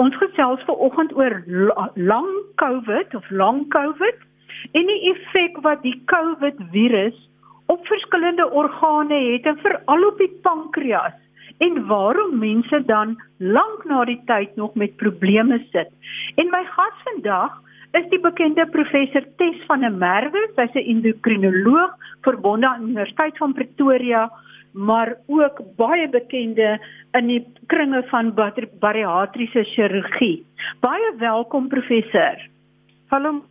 Ons gesels vanoggend oor lang COVID of long COVID en die effek wat die COVID virus op verskillende organe het en veral op die pankreas en waarom mense dan lank na die tyd nog met probleme sit. En my gas vandag is die bekende professor Tes van der Merwe, sy's 'n endokrinoloog verbonde aan Universiteit van Pretoria maar ook baie bekende in die kringe van bariatriese chirurgie. Baie welkom professor. Hallo.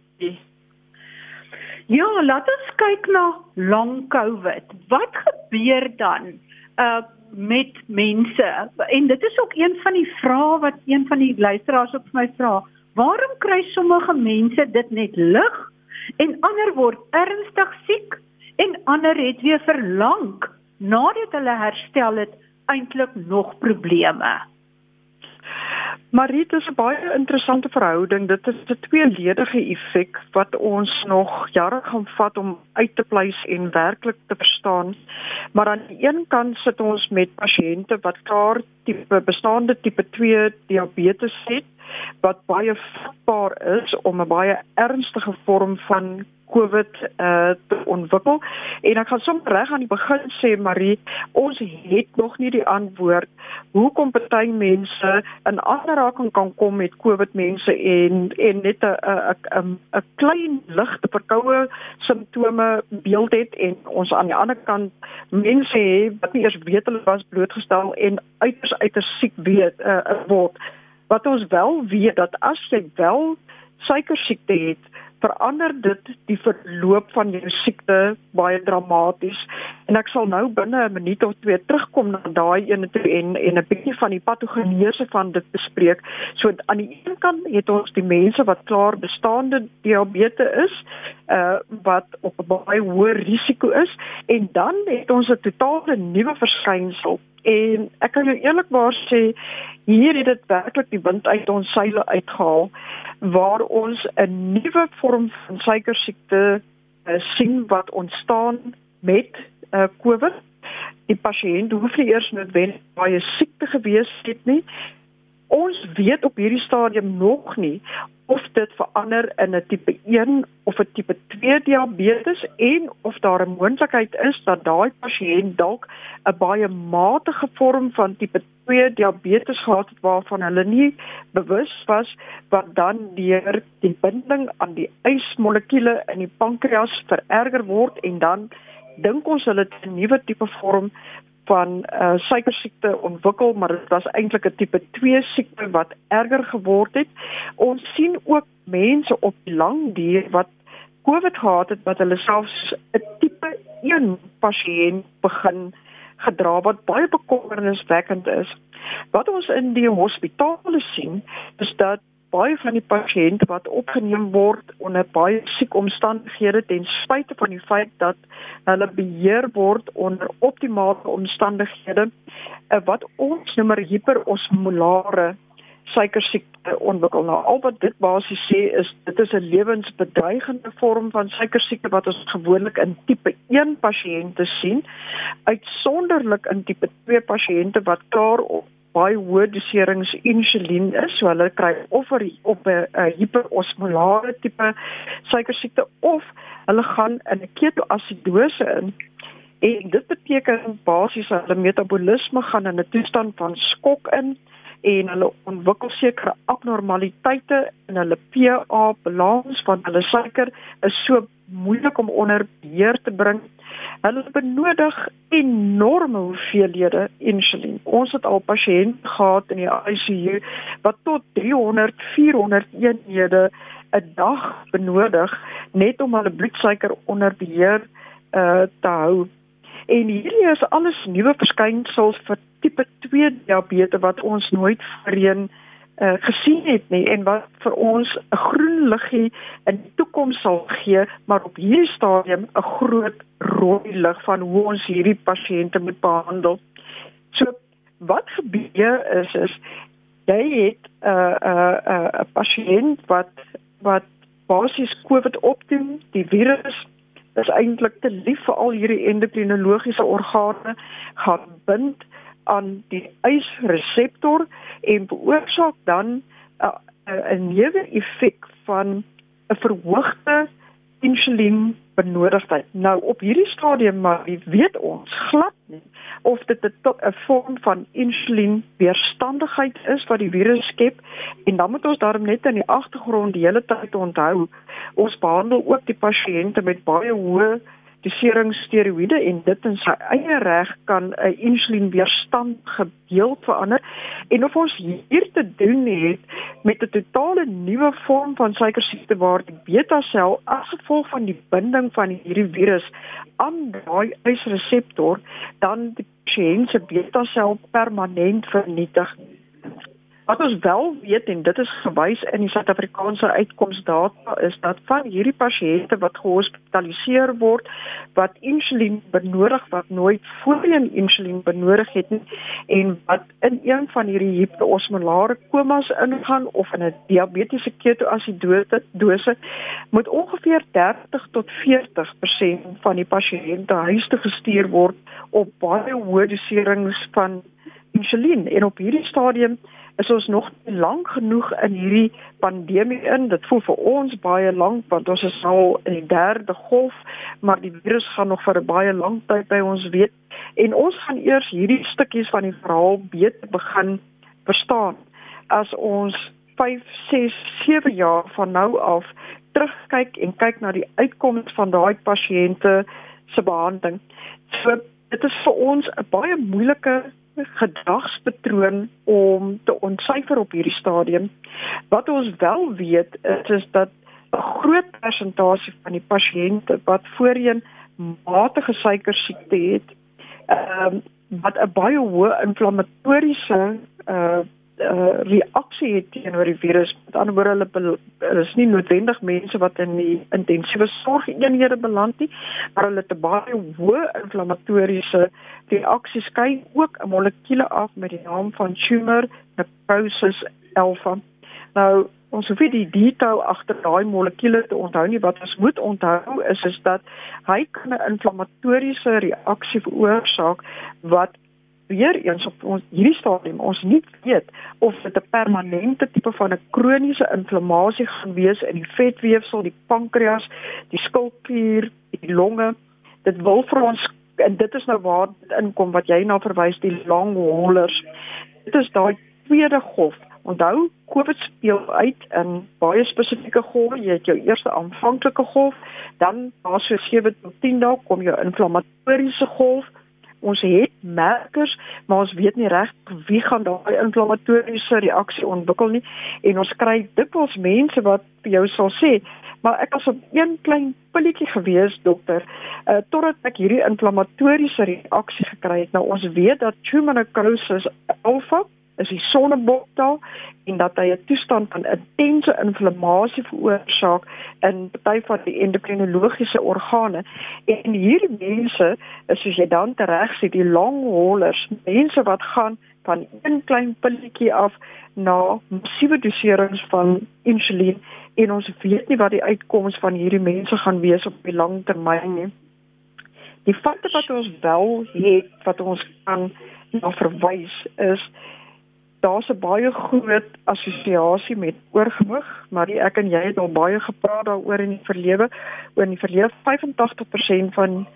Ja, laat ons kyk na long covid. Wat gebeur dan uh met mense? En dit is ook een van die vrae wat een van die luisteraars op my vra. Waarom kry sommige mense dit net lig en ander word ernstig siek en ander het weer verlang nadat hulle herstel het eintlik nog probleme. Marie, dit is 'n baie interessante verhouding. Dit is 'n tweeledige effek wat ons nog jare gaan vat om uit te pleis en werklik te verstaan. Maar aan die een kant sit ons met pasiënte wat klaar tipe bestaande tipe 2 diabetes het wat baie vatbaar is om 'n baie ernstige vorm van COVID uh te ontwikkel. En ek gaan sommer reg aan die begin sê Marie, ons het nog nie die antwoord hoekom party mense in aanraking kan kom met COVID mense en en net 'n 'n 'n klein ligte verkoue simptome beeld het en ons aan die ander kant mense het wat nie eers weet hulle was blootgestel en uiters uiters siek weet uh, word. Wat ons wel weet dat as jy wel suiker siekte het verander dit die verloop van jou siekte baie dramaties en ek sal nou binne 'n minuut of twee terugkom na daai ene toe en en 'n bietjie van die patogenese van dit bespreek. So aan die een kant het ons die mense wat klaar bestaande diabetes is, uh wat op 'n baie hoë risiko is en dan het ons 'n totale nuwe verskynsel en ek kan jou eerlikwaar sê hier het dit werklik die wind uit ons seile uitgehaal waar ons 'n nuwe vorm van suikersiekte uh, sien wat ontstaan met uh, COVID. Die pasiënt hoef nie eers noodwendig baie siek te gewees het nie. Ons weet op hierdie stadium nog nie of dit verander in 'n tipe 1 of 'n tipe 2 diabetes en of daar 'n moontlikheid is dat daai pasiënt dalk 'n baie matige vorm van tipe 2 diabetes gehad het waarvan hulle nie bewus was wat dan deur die binding aan die ysmolekuule in die pankreas vererger word en dan dink ons hulle 'n nuwe tipe vorm van uh, suikersiekte ontwikkel, maar dit was eintlik 'n tipe 2 siekte wat erger geword het. Ons sien ook mense op lang duur wat COVID gehad het wat hulle selfs 'n tipe 1 pasiënt begin gedra wat baie bekommerniswekkend is. Wat ons in die hospitale sien, is dat baie van die pasiënte wat opgeneem word onder baie siek omstandighede ten spyte van die feit dat hulle beheer word onder optimale omstandighede eh, wat ons noem hiperosmolare suikersiekte ontwikkel. Nou al wat dit basies sê is dit is 'n lewensbedreigende vorm van suikersiekte wat ons gewoonlik in tipe 1 pasiënte sien, uitsonderlik in tipe 2 pasiënte wat klaar op baie hoë doserings insulien is, so hulle kry of op 'n hiperosmolare tipe suikersiekte of hulle gaan in 'n ketoasidose in. En dit beteken basies dat hulle metabolisme gaan in 'n toestand van skok in en hulle ontwikkel sekere abnormaliteite in hulle pH balans van hulle suiker is so moeilik om onder beheer te bring Hulle benodig enorme hoeveelhede insulien. Ons het al pasiënte gehad in die ICU wat tot 300, 400 eenhede 'n dag benodig net om hulle bloedsuiker onder beheer uh, te hou. En hierdie is alles nuwe verskynsels vir tipe 2 diabetes wat ons nooit voorheen uh, gesien het nie en wat vir ons 'n groen liggie in die toekoms sal gee, maar op hierdie stadium 'n groot rooi lig van hoe ons hierdie pasiënte moet behandel. So wat gebeur is is jy het 'n uh, 'n uh, 'n uh, pasiënt wat wat basies COVID opdoen, die virus is eintlik te lief vir al hierdie endokrinologiese organe. Gaan bind aan die ysreseptor en veroorsaak dan 'n neeweffek van 'n verhoogde insulien benodigdheid. Nou op hierdie stadium maar weet ons glad nie of dit 'n vorm van insulien weerstandigheid is wat die virus skep en dan moet ons daarom net in die agtergrond die hele tyd onthou ons behandel ook die pasiënte met baie hoë dosering steroïde en dit in sy eie reg kan 'n insulienweerstandige beeld verander. En of ons hier te doen het met 'n totale nuwe vorm van suikersiekte waar die beta-sel as gevolg van die binding van hierdie virus aan daai ysreseptor dan die pasiënt se beta-sel permanent vernietig Wat ons wel weet en dit is gewys in die Suid-Afrikaanse uitkomsdata is dat van hierdie pasiënte wat gehospitaliseer word wat insulien benodig wat nooit voorheen insulien benodig het nie en wat in een van hierdie hiperosmolare komas ingaan of in 'n diabetiese ketoasidose dose moet ongeveer 30 tot 40% van die pasiënte huis toe gestuur word op baie hoë doserings van insulien. En op hierdie stadium is ons nog lank genoeg in hierdie pandemie in. Dit voel vir ons baie lank want ons is al in die derde golf, maar die virus gaan nog vir 'n baie lang tyd by ons weet. En ons gaan eers hierdie stukkies van die verhaal beter begin verstaan as ons 5, 6, 7 jaar van nou af terugkyk en kyk na die uitkomste van daai pasiënte se behandeling. So dit is vir ons 'n baie moeilike gedragspatroon om te ontsyfer op hierdie stadium. Wat ons wel weet is, is dat 'n groot persentasie van die pasiënte wat voorheen matige suikersiekte het, ehm um, wat 'n baie hoë inflammatoriese uh uh, reaksie het teenoor die virus. Met ander woorde, hulle is nie noodwendig mense wat in die intensiewe sorgeenhede beland nie, maar hulle het baie hoë inflammatoriese reaksie skei ook 'n molekuule af met die naam van tumor necrosis alpha. Nou ons hoef nie die detail agter daai molekuule te onthou nie wat ons moet onthou is is dat hy kan 'n inflammatoriese reaksie veroorsaak wat weer eens op ons hierdie stadium ons nie weet of dit 'n permanente tipe van 'n kroniese inflammasie gaan wees in die vetweefsel, die pankreas, die skildklier, die longe. Dit wil vir ons en dit is nou waar dit inkom wat jy na verwys die long haulers. Dit is daai tweede golf. Onthou, COVID speel uit in baie spesifieke golwe. Jy het jou eerste aanvanklike golf, dan na so 7 tot 10 dae kom jou inflammatoriese golf ons het merkers, maar ons weet nie reg wie gaan daai inflammatoriese reaksie ontwikkel nie. En ons kry dikwels mense wat jou sal sê maar ek was op een klein pilletjie gewees dokter uh, totdat ek hierdie inflammatoriese reaksie gekry het. Nou ons weet dat tumor necrosis alpha is die sonneboktaal en dat hy 'n toestand van intense inflammasie veroorsaak in party van die endokrinologiese organe. En hierdie mense is soos jy dan tereg sê die long haulers mense wat gaan van een klein pilletjie af na massiewe doserings van insulien. En ons weet nie wat die uitkoms van hierdie mense gaan wees op die lang termyn nie. Die fakte wat ons wel het wat ons kan na verwys is daar's 'n baie groot assosiasie met oorgewig, maar ek en jy het al baie gepraat daaroor in die verlede. Oor in die verlede 85% van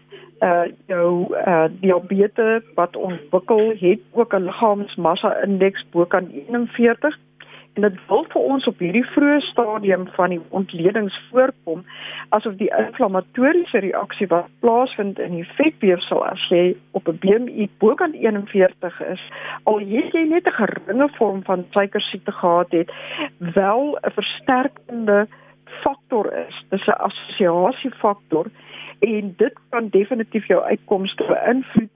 uh jou uh diabetes wat ontwikkel het ook 'n liggaamsmassa indeks bo kan 41 en dit wil vir ons op hierdie vroeë stadium van die ontledings voorkom asof die inflammatoriese reaksie wat plaasvind in die vetweefsel as jy op 'n BMI bokant 41 is al het jy net 'n geringe vorm van suikersiekte gehad het wel 'n versterkende faktor is dis 'n assosiasiefaktor en dit kan definitief jou uitkomste beïnvloed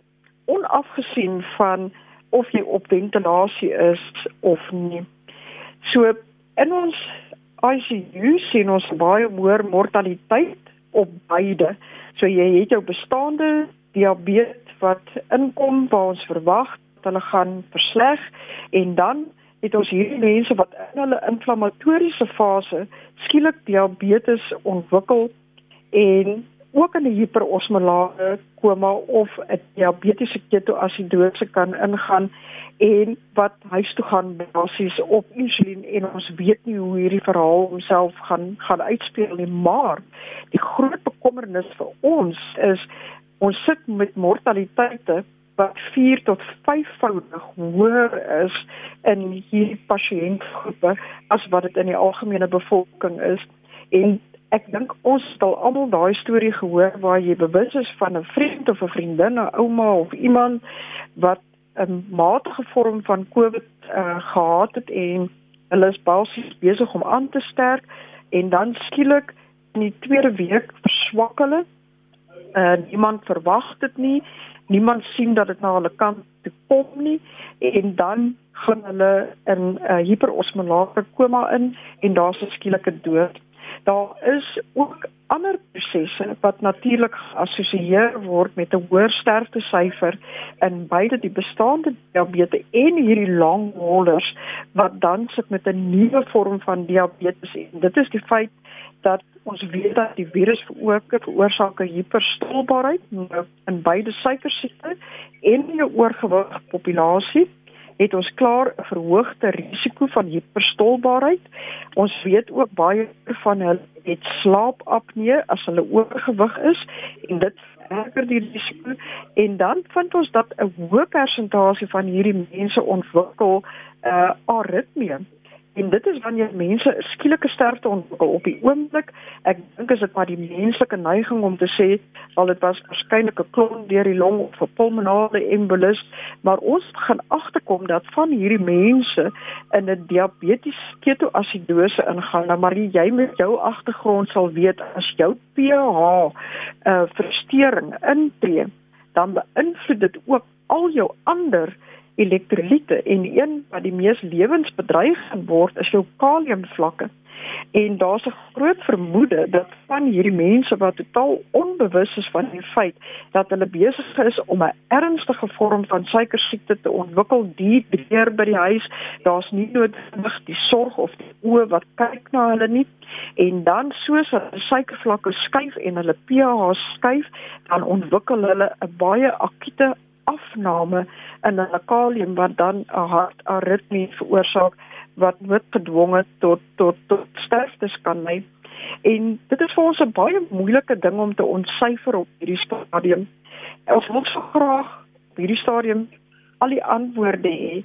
onafgesien van of jy op ventilasie is of nie So in ons ICU sien ons baie hoër mortaliteit op beide. So jy het jou bestaande diabetes wat inkom waar ons verwag hulle gaan versleg en dan het ons hierdie mense wat in hulle inflammatoriese fase skielik diabetes ontwikkel en ook in 'n hiperosmolare koma of 'n diabetiese ketoasidose kan ingaan en wat huis toe gaan basies op insulien en ons weet nie hoe hierdie verhaal homself gaan gaan uitspeel nie maar die groot bekommernis vir ons is ons sit met mortaliteite wat 4 tot 5voudig hoër is in hierdie pasiëntgroepe as wat dit in die algemene bevolking is en ek dink ons het al almal daai storie gehoor waar jy bewus is van 'n vriend of 'n vriendin, 'n ouma of iemand wat 'n matige vorm van COVID uh, gehad het en hulle is basies besig om aan te sterk en dan skielik in die tweede week verswak hulle. Uh, niemand verwag dit nie. Niemand sien dat dit na hulle kant toe kom nie en dan gaan hulle in 'n uh, hiperosmolare koma in en daar's 'n skielike dood daar is ook ander prosesse wat natuurlik geassosieer word met 'n hoër sterftesyfer in beide die bestaande diabetes en hierdie long haulers wat dan sit met 'n nuwe vorm van diabetes. En dit is die feit dat ons weet dat die virus veroorsaak veroorsaak 'n hiperstolbaarheid in beide suikersiekte en 'n oorgewig populasie het ons klaar 'n verhoogde risiko van hiperstolbaarheid. Ons weet ook baie van hulle het slaapapnee as hulle oorgewig is en dit vererger die risiko en dan vind ons dat 'n hoë persentasie van hierdie mense ontwikkel uh, aritmie En dit is wanneer mense 'n skielike sterfte ontwikkel op die oomblik. Ek dink is dit maar die menslike neiging om te sê al dit was waarskynlik 'n klont deur die long of 'n pulmonale embolus, maar ons gaan agterkom dat van hierdie mense in 'n diabetes ketoasidose ingaan. Nou maar jy met jou agtergrond sal weet as jou pH uh, verstoring intree, dan beïnvloed dit ook al jou ander elektrolyte en een wat die mees lewensbedreigend word is jou kaliumvlakke. En daar's 'n groot vermoede dat van hierdie mense wat totaal onbewus is van die feit dat hulle besig is om 'n ernstige vorm van suikersiekte te ontwikkel, die deur by die huis, daar's nie noodwendig die sorg of die oë wat kyk na hulle nie en dan soos hulle suikervlakke skuif en hulle pH skuif, dan ontwikkel hulle 'n baie akute afname in hulle kalium wat dan 'n hartaritmie veroorsaak wat noodgedwonge tot tot tot sterftes kan lei. En dit is vir ons 'n baie moeilike ding om te ontsyfer op hierdie stadium. Ons wil so graag op hierdie stadium al die antwoorde hê.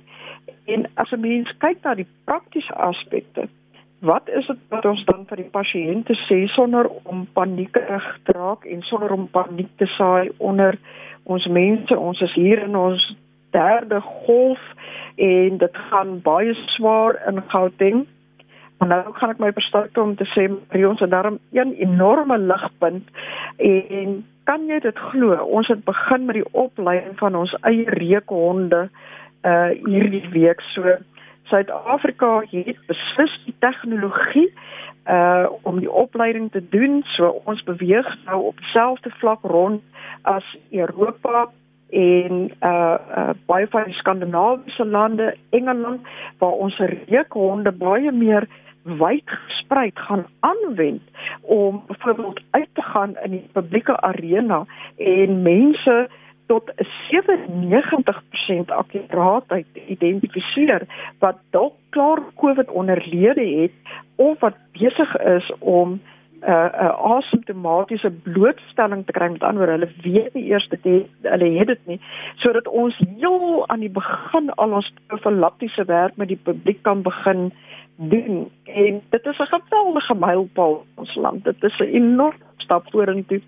En as 'n mens kyk na die praktiese aspekte, wat is dit wat ons dan vir die pasiënte sê sonder om paniekerig te raak en sonder om paniek te saai onder ons mense, ons is hier in ons derde golf en dit gaan baie swaar in Gauteng. Maar nou gaan ek my versterk om te sê ons het daarom een enorme ligpunt en kan jy dit glo? Ons het begin met die opleiding van ons eie reukhonde uh hierdie week so Suid-Afrika het beslis die tegnologie uh om die opleiding te doen. So ons beweeg nou op dieselfde vlak rond as Europa en uh uh baie van die skandinawiese lande, Engeland waar ons reukhonde baie meer wyd gesprei gaan aanwend om byvoorbeeld uit te gaan in die publieke arena en mense tot 'n 97% akkuraatheid identifiseer wat dalk klaar COVID onderlede het of wat besig is om 'n uh, 'n uh, asymptomatiese blootstelling te kry. Met ander hulle weet nie eers dit het, hulle het dit nie. Sodat ons heel aan die begin al ons profilaktiese werk met die publiek kan begin doen. En dit is 'n geweldige mylpaal in ons land. Dit is 'n enorme stap vorentoe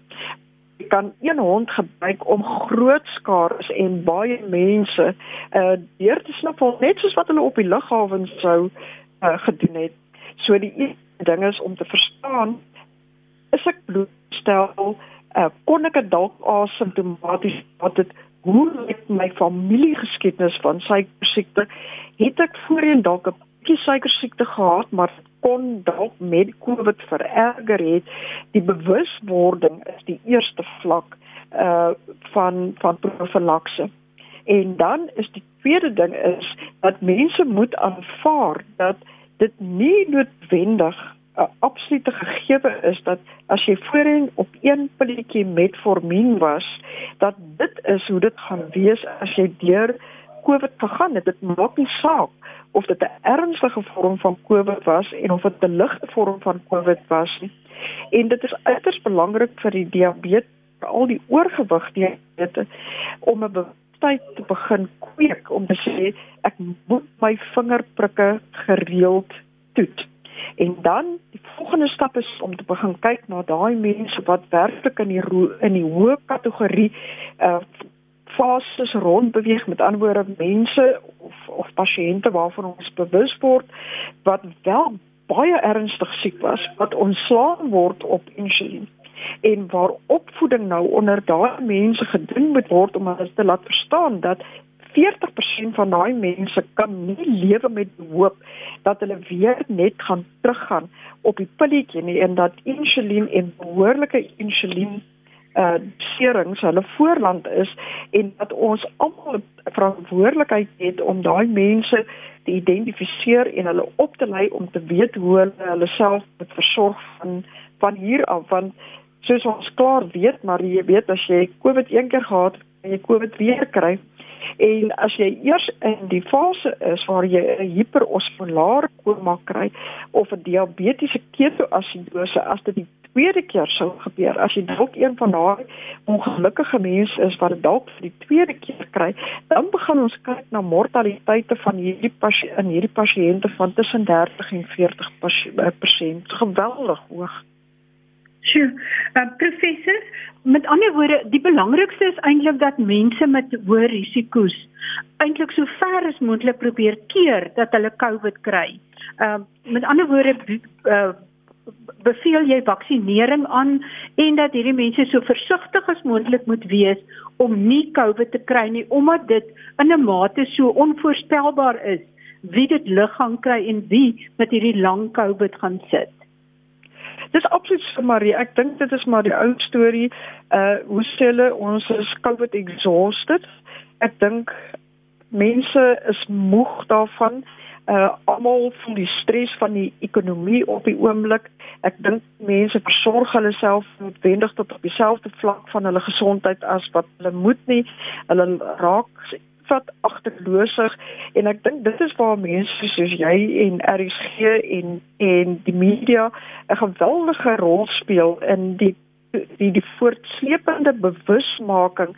jy kan een hond gebruik om groot skares en baie mense uh deur te sniffel net soos wat hulle op die lughawens sou uh, gedoen het. So die eerste ding is om te verstaan is ek bloedstel uh kon ek dalk asymptomaties wat dit hoe lyk my familiegeskiedenis van suikersiekte het ek voorheen dalk 'n bietjie suikersiekte gehad maar kon dalk met COVID vererger het. Die bewuswording is die eerste vlak uh van van profilakse. En dan is die tweede ding is dat mense moet aanvaar dat dit nie noodwendig 'n absolute gegewe is dat as jy voorheen op een pilletjie metformin was, dat dit is hoe dit gaan wees as jy deur COVID gegaan het. Dit maak nie saak of dit 'n ernstige vorm van COVID was en of dit 'n ligte vorm van COVID was. En dit is uiters belangrik vir die diabetes, al die oorgewig diabetes om 'n bewustheid te begin kweek om te sê ek moet my vingerprikke gereeld toets. En dan die volgende stap is om te begin kyk na daai mense wat werklik in die in die hoë kategorie uh fases rondbeweeg met ander woorde mense of pasiënte waarvan ons bewus word wat wel baie ernstig siek was wat ontslaan word op insulien en waar opvoeding nou onder daai mense gedoen moet word om hulle te laat verstaan dat 40% van daai mense kan nie lewe met hoop dat hulle weer net gaan teruggaan op die pilletjie nie en dat insulien en behoorlike insulien uh serings hulle voorland is en dat ons almal verantwoordelikheid het om daai mense te identifiseer en hulle op te lei om te weet hoe hulle hulle self moet versorg van van hier af. Want soos ons klaar weet maar jy weet as jy COVID een keer gehad en jy COVID weer kry. En as jy eers in die fase is waar jy 'n hiperosmolaar koma kry of 'n diabetiese ketoasidose as dit die tweede keer sou gebeur, as jy dalk een van daai ongelukkige mense is wat dalk vir die tweede keer kry, dan begin ons kyk na mortaliteite van hierdie in hierdie pasiënte van tussen 30 en 40 persent. Geweldig hoog. Sjoe, uh, professor, met ander woorde, die belangrikste is eintlik dat mense met hoë risiko's eintlik so ver as moontlik probeer keer dat hulle COVID kry. Ehm uh, met ander woorde uh, beveel jy vaksinering aan en dat hierdie mense so versigtig as moontlik moet wees om nie COVID te kry nie omdat dit in 'n mate so onvoorspelbaar is wie dit lig gaan kry en wie met hierdie lang COVID gaan sit. Dis absoluut vir Marie. Ek dink dit is maar die ou storie. Uh hoe sê hulle ons is COVID exhausted. Ek dink mense is moeg daarvan. Uh almal voel die stres van die ekonomie op die oomblik. Ek dink mense versorg hulle self noodwendig tot op dieselfde vlak van hulle gesondheid as wat hulle moet nie. Hulle raak vat agterloosig en ek dink dit is waar mense soos jy en RSG en en die media 'n geweldige rol speel in die die die voortsleepende bewusmaking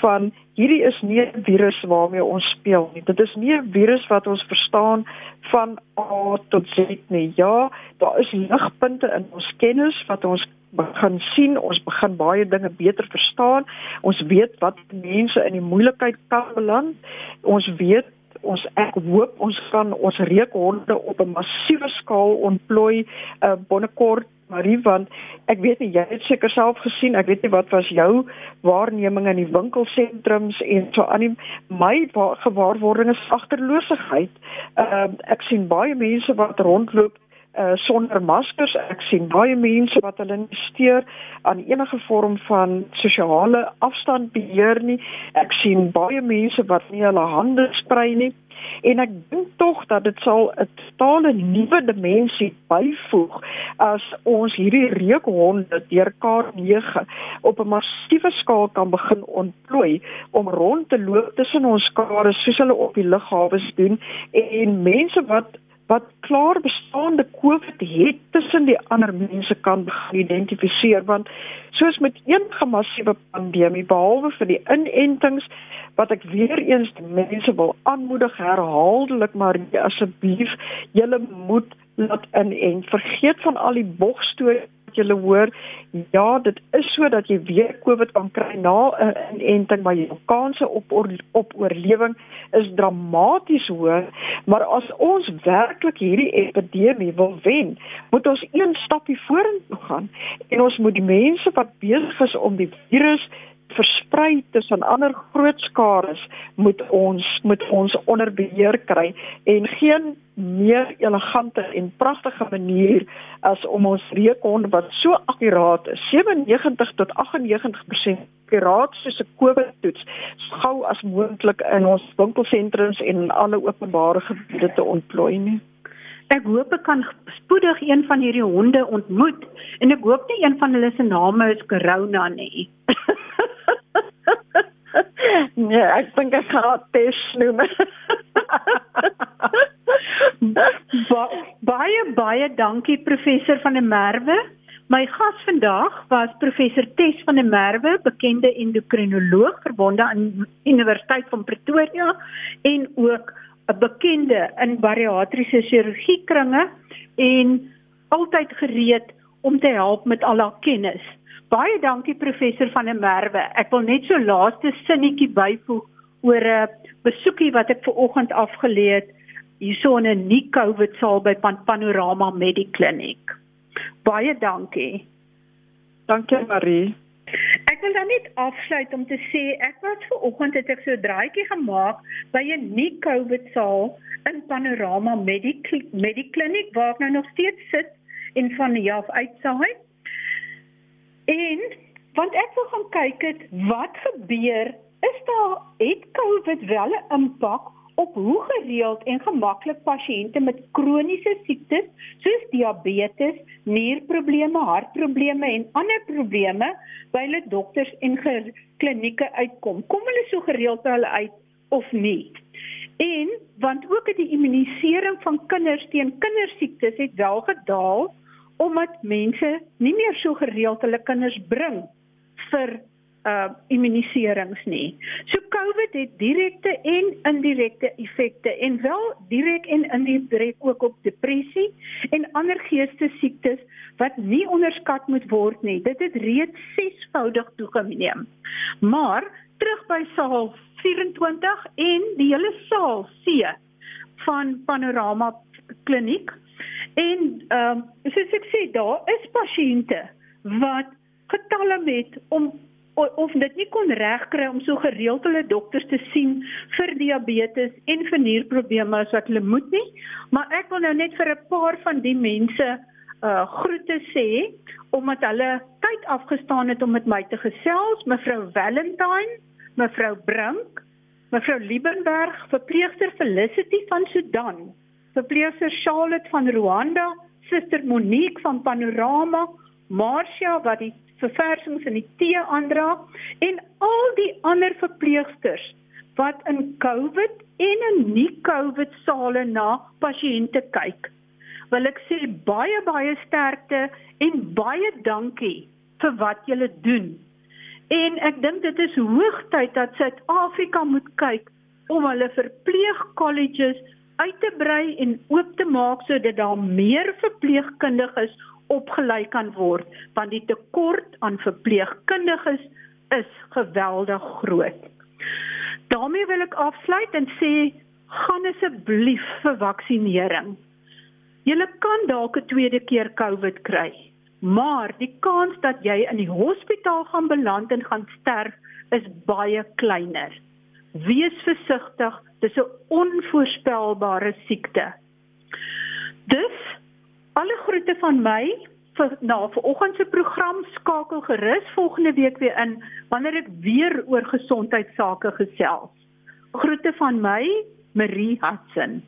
van hierdie is nie 'n virus waarmee ons speel nie. Dit is nie 'n virus wat ons verstaan van A tot Z nie. Ja, daar is ligpunte in ons kennis wat ons begin sien, ons begin baie dinge beter verstaan. Ons weet wat mense in die moeilikheid kan beland. Ons weet ons ek hoop ons kan ons reukhonde op 'n massiewe skaal ontplooi uh, binnekort Marie want ek weet nie jy het seker self gesien ek weet nie wat was jou waarneming in die winkelsentrums en so aan die my gewaarwording is agterloosigheid. Ehm uh, ek sien baie mense wat rondloop uh, sonder maskers. Ek sien baie mense wat hulle steur aan enige vorm van sosiale afstand beheer nie. Ek sien baie mense wat nie hulle hande sprei nie. En ek dink tog dat dit sal 'n totale nuwe dimensie byvoeg as ons hierdie reukhonde deur K9 op 'n massiewe skaal kan begin ontplooi om rond te loop tussen ons skare soos hulle op die lughawes doen en mense wat wat klaar bestaande COVID het tussen die ander mense kan identifiseer want soos met enige massiewe pandemie behalwe vir die inentings wat ek weer eens die mense wil aanmoedig herhaaldelik maar asseblief julle moet laat inent. Vergeet van al die bogstories jy hoor ja dit is so dat jy weer covid kan kry na 'n inenting maar jou kanse op op oorlewing is dramaties hoër. Maar as ons werklik hierdie epidemie wil wen moet ons een stapie vorentoe gaan en ons moet die mense wat besig is om die virus versprei tussen ander groot skares moet ons moet ons onder beheer kry en geen meer elegante en pragtige manier as om ons reekhond wat so akkuraat is 97 tot 98% akkuraat soos 'n COVID toets gou as moontlik in ons winkelsentrums en in alle openbare gebiede te ontplooi nie Ek hoop ek kan spoedig een van hierdie honde ontmoet en ek hoop nie een van hulle se name is Corona nie. Nee, ek dink ek gaan dit tes noem. ba baie baie dankie professor van der Merwe. My gas vandag was professor Tes van der Merwe, bekende endokrinoloog verbonde aan Universiteit van Pretoria en ook 'n bekende in bariatriese chirurgie kringe en altyd gereed om te help met al haar kennis. Baie dankie professor van der Merwe. Ek wil net so laaste sinnetjie byvoeg oor 'n besoekie wat ek ver oggend afgelê het hierso in 'n nie COVID saal by Pan Panorama Mediclinic. Baie dankie. Dankie Marie. Ek wil dan net afsluit om te sê ek was ver oggend het ek so 'n draaitjie gemaak by 'n nie COVID saal in Panorama Mediclinic waar ek nou nog steeds sit en van die af uitsaai. En want ek wil gaan kyk het wat gebeur is daar het COVID wel 'n impak op hoe gereeld en gemaklik pasiënte met kroniese siektes soos diabetes, nierprobleme, hartprobleme en ander probleme by hulle dokters en klinieke uitkom. Kom hulle so gereeld by hulle uit of nie? En want ook die immunisering van kinders teen kindersiektes het wel gedaal omdat mense nie meer so gereeld hulle kinders bring vir uh immuniserings nie. So COVID het direkte en indirekte effekte en wel direk en indirek ook op depressie en ander geestesiektes wat nie onderskat moet word nie. Dit het reeds sesvoudig toegeneem. Maar terug by saal 24 en die hele saal C van Panorama Kliniek. En ehm uh, soos ek sê, daar is pasiënte wat getalle met om of dit nie kon regkry om so gereeld hulle dokters te sien vir diabetes en vir nierprobleme as wat hulle moet nie. Maar ek wil nou net vir 'n paar van die mense uh groete sê omdat hulle tyd afgestaan het om met my te gesels, mevrou Valentine, mevrou Brink, mevrou Liebenberg, verpleegster Felicity van Sudan, verpleegster Charlotte van Rwanda, suster Monique van Panorama, Marcia wat die verversings in die tee aandra en al die ander verpleegsters wat in COVID en in nie COVID sale na pasiënte kyk. Wil ek sê baie baie sterkte en baie dankie vir wat julle doen. En ek dink dit is hoogtyd dat Suid-Afrika moet kyk om hulle verpleegkolleges uit te brei en oop te maak sodat daar meer verpleegkundiges opgelei kan word want die tekort aan verpleegkundiges is geweldig groot. daarmee wil ek afsluit en sê gaan asseblief vir vaksinering. Jy kan dalk 'n tweede keer COVID kry, maar die kans dat jy in die hospitaal gaan beland en gaan sterf is baie kleiner. Wees versigtig, dis 'n onvoorspelbare siekte. Dus Alle groete van my vir na vanoggend se program skakel gerus volgende week weer in wanneer ek weer oor gesondheidsake gesels. Groete van my, Marie Hudson.